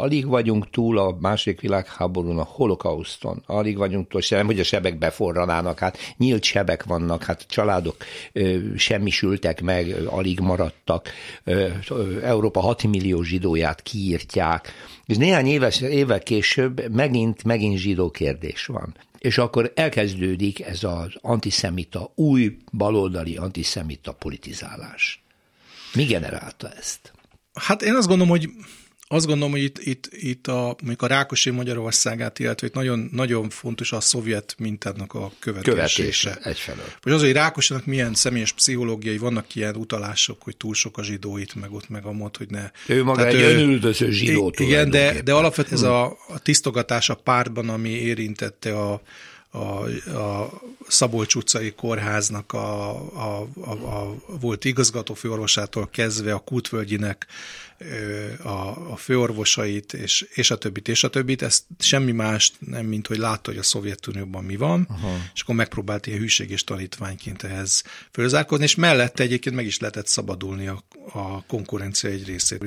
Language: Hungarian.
alig vagyunk túl a második világháborún, a holokauszton, alig vagyunk túl, sem, hogy a sebek beforranának, hát nyílt sebek vannak, hát családok ö, semmisültek meg, alig maradtak, ö, Európa 6 millió zsidóját kiírtják, és néhány éves, évvel később megint, megint zsidó kérdés van. És akkor elkezdődik ez az antiszemita, új baloldali antiszemita politizálás. Mi generálta ezt? Hát én azt gondolom, hogy azt gondolom, hogy itt, itt, itt a, mondjuk a Rákosi Magyarországát, illetve itt nagyon, nagyon fontos a szovjet mintának a követése. Követése, egyfelől. Hogy az, hogy Rákosinak milyen személyes pszichológiai, vannak ilyen utalások, hogy túl sok a zsidó itt, meg ott, meg a mod, hogy ne. Ő maga Tehát egy ő, önüldöző zsidó Igen, de, de alapvetően ez a, a tisztogatás a pártban, ami érintette a, a, a Szabolcs utcai kórháznak a, a, a, a volt igazgató főorvosától kezdve a Kútvölgyinek a, a főorvosait, és, és a többit, és a többit, ezt semmi más nem, mint hogy látta, hogy a Szovjetunióban mi van, Aha. és akkor megpróbált ilyen hűség és tanítványként ehhez fölzárkozni, és mellette egyébként meg is lehetett szabadulni a, a konkurencia egy részét.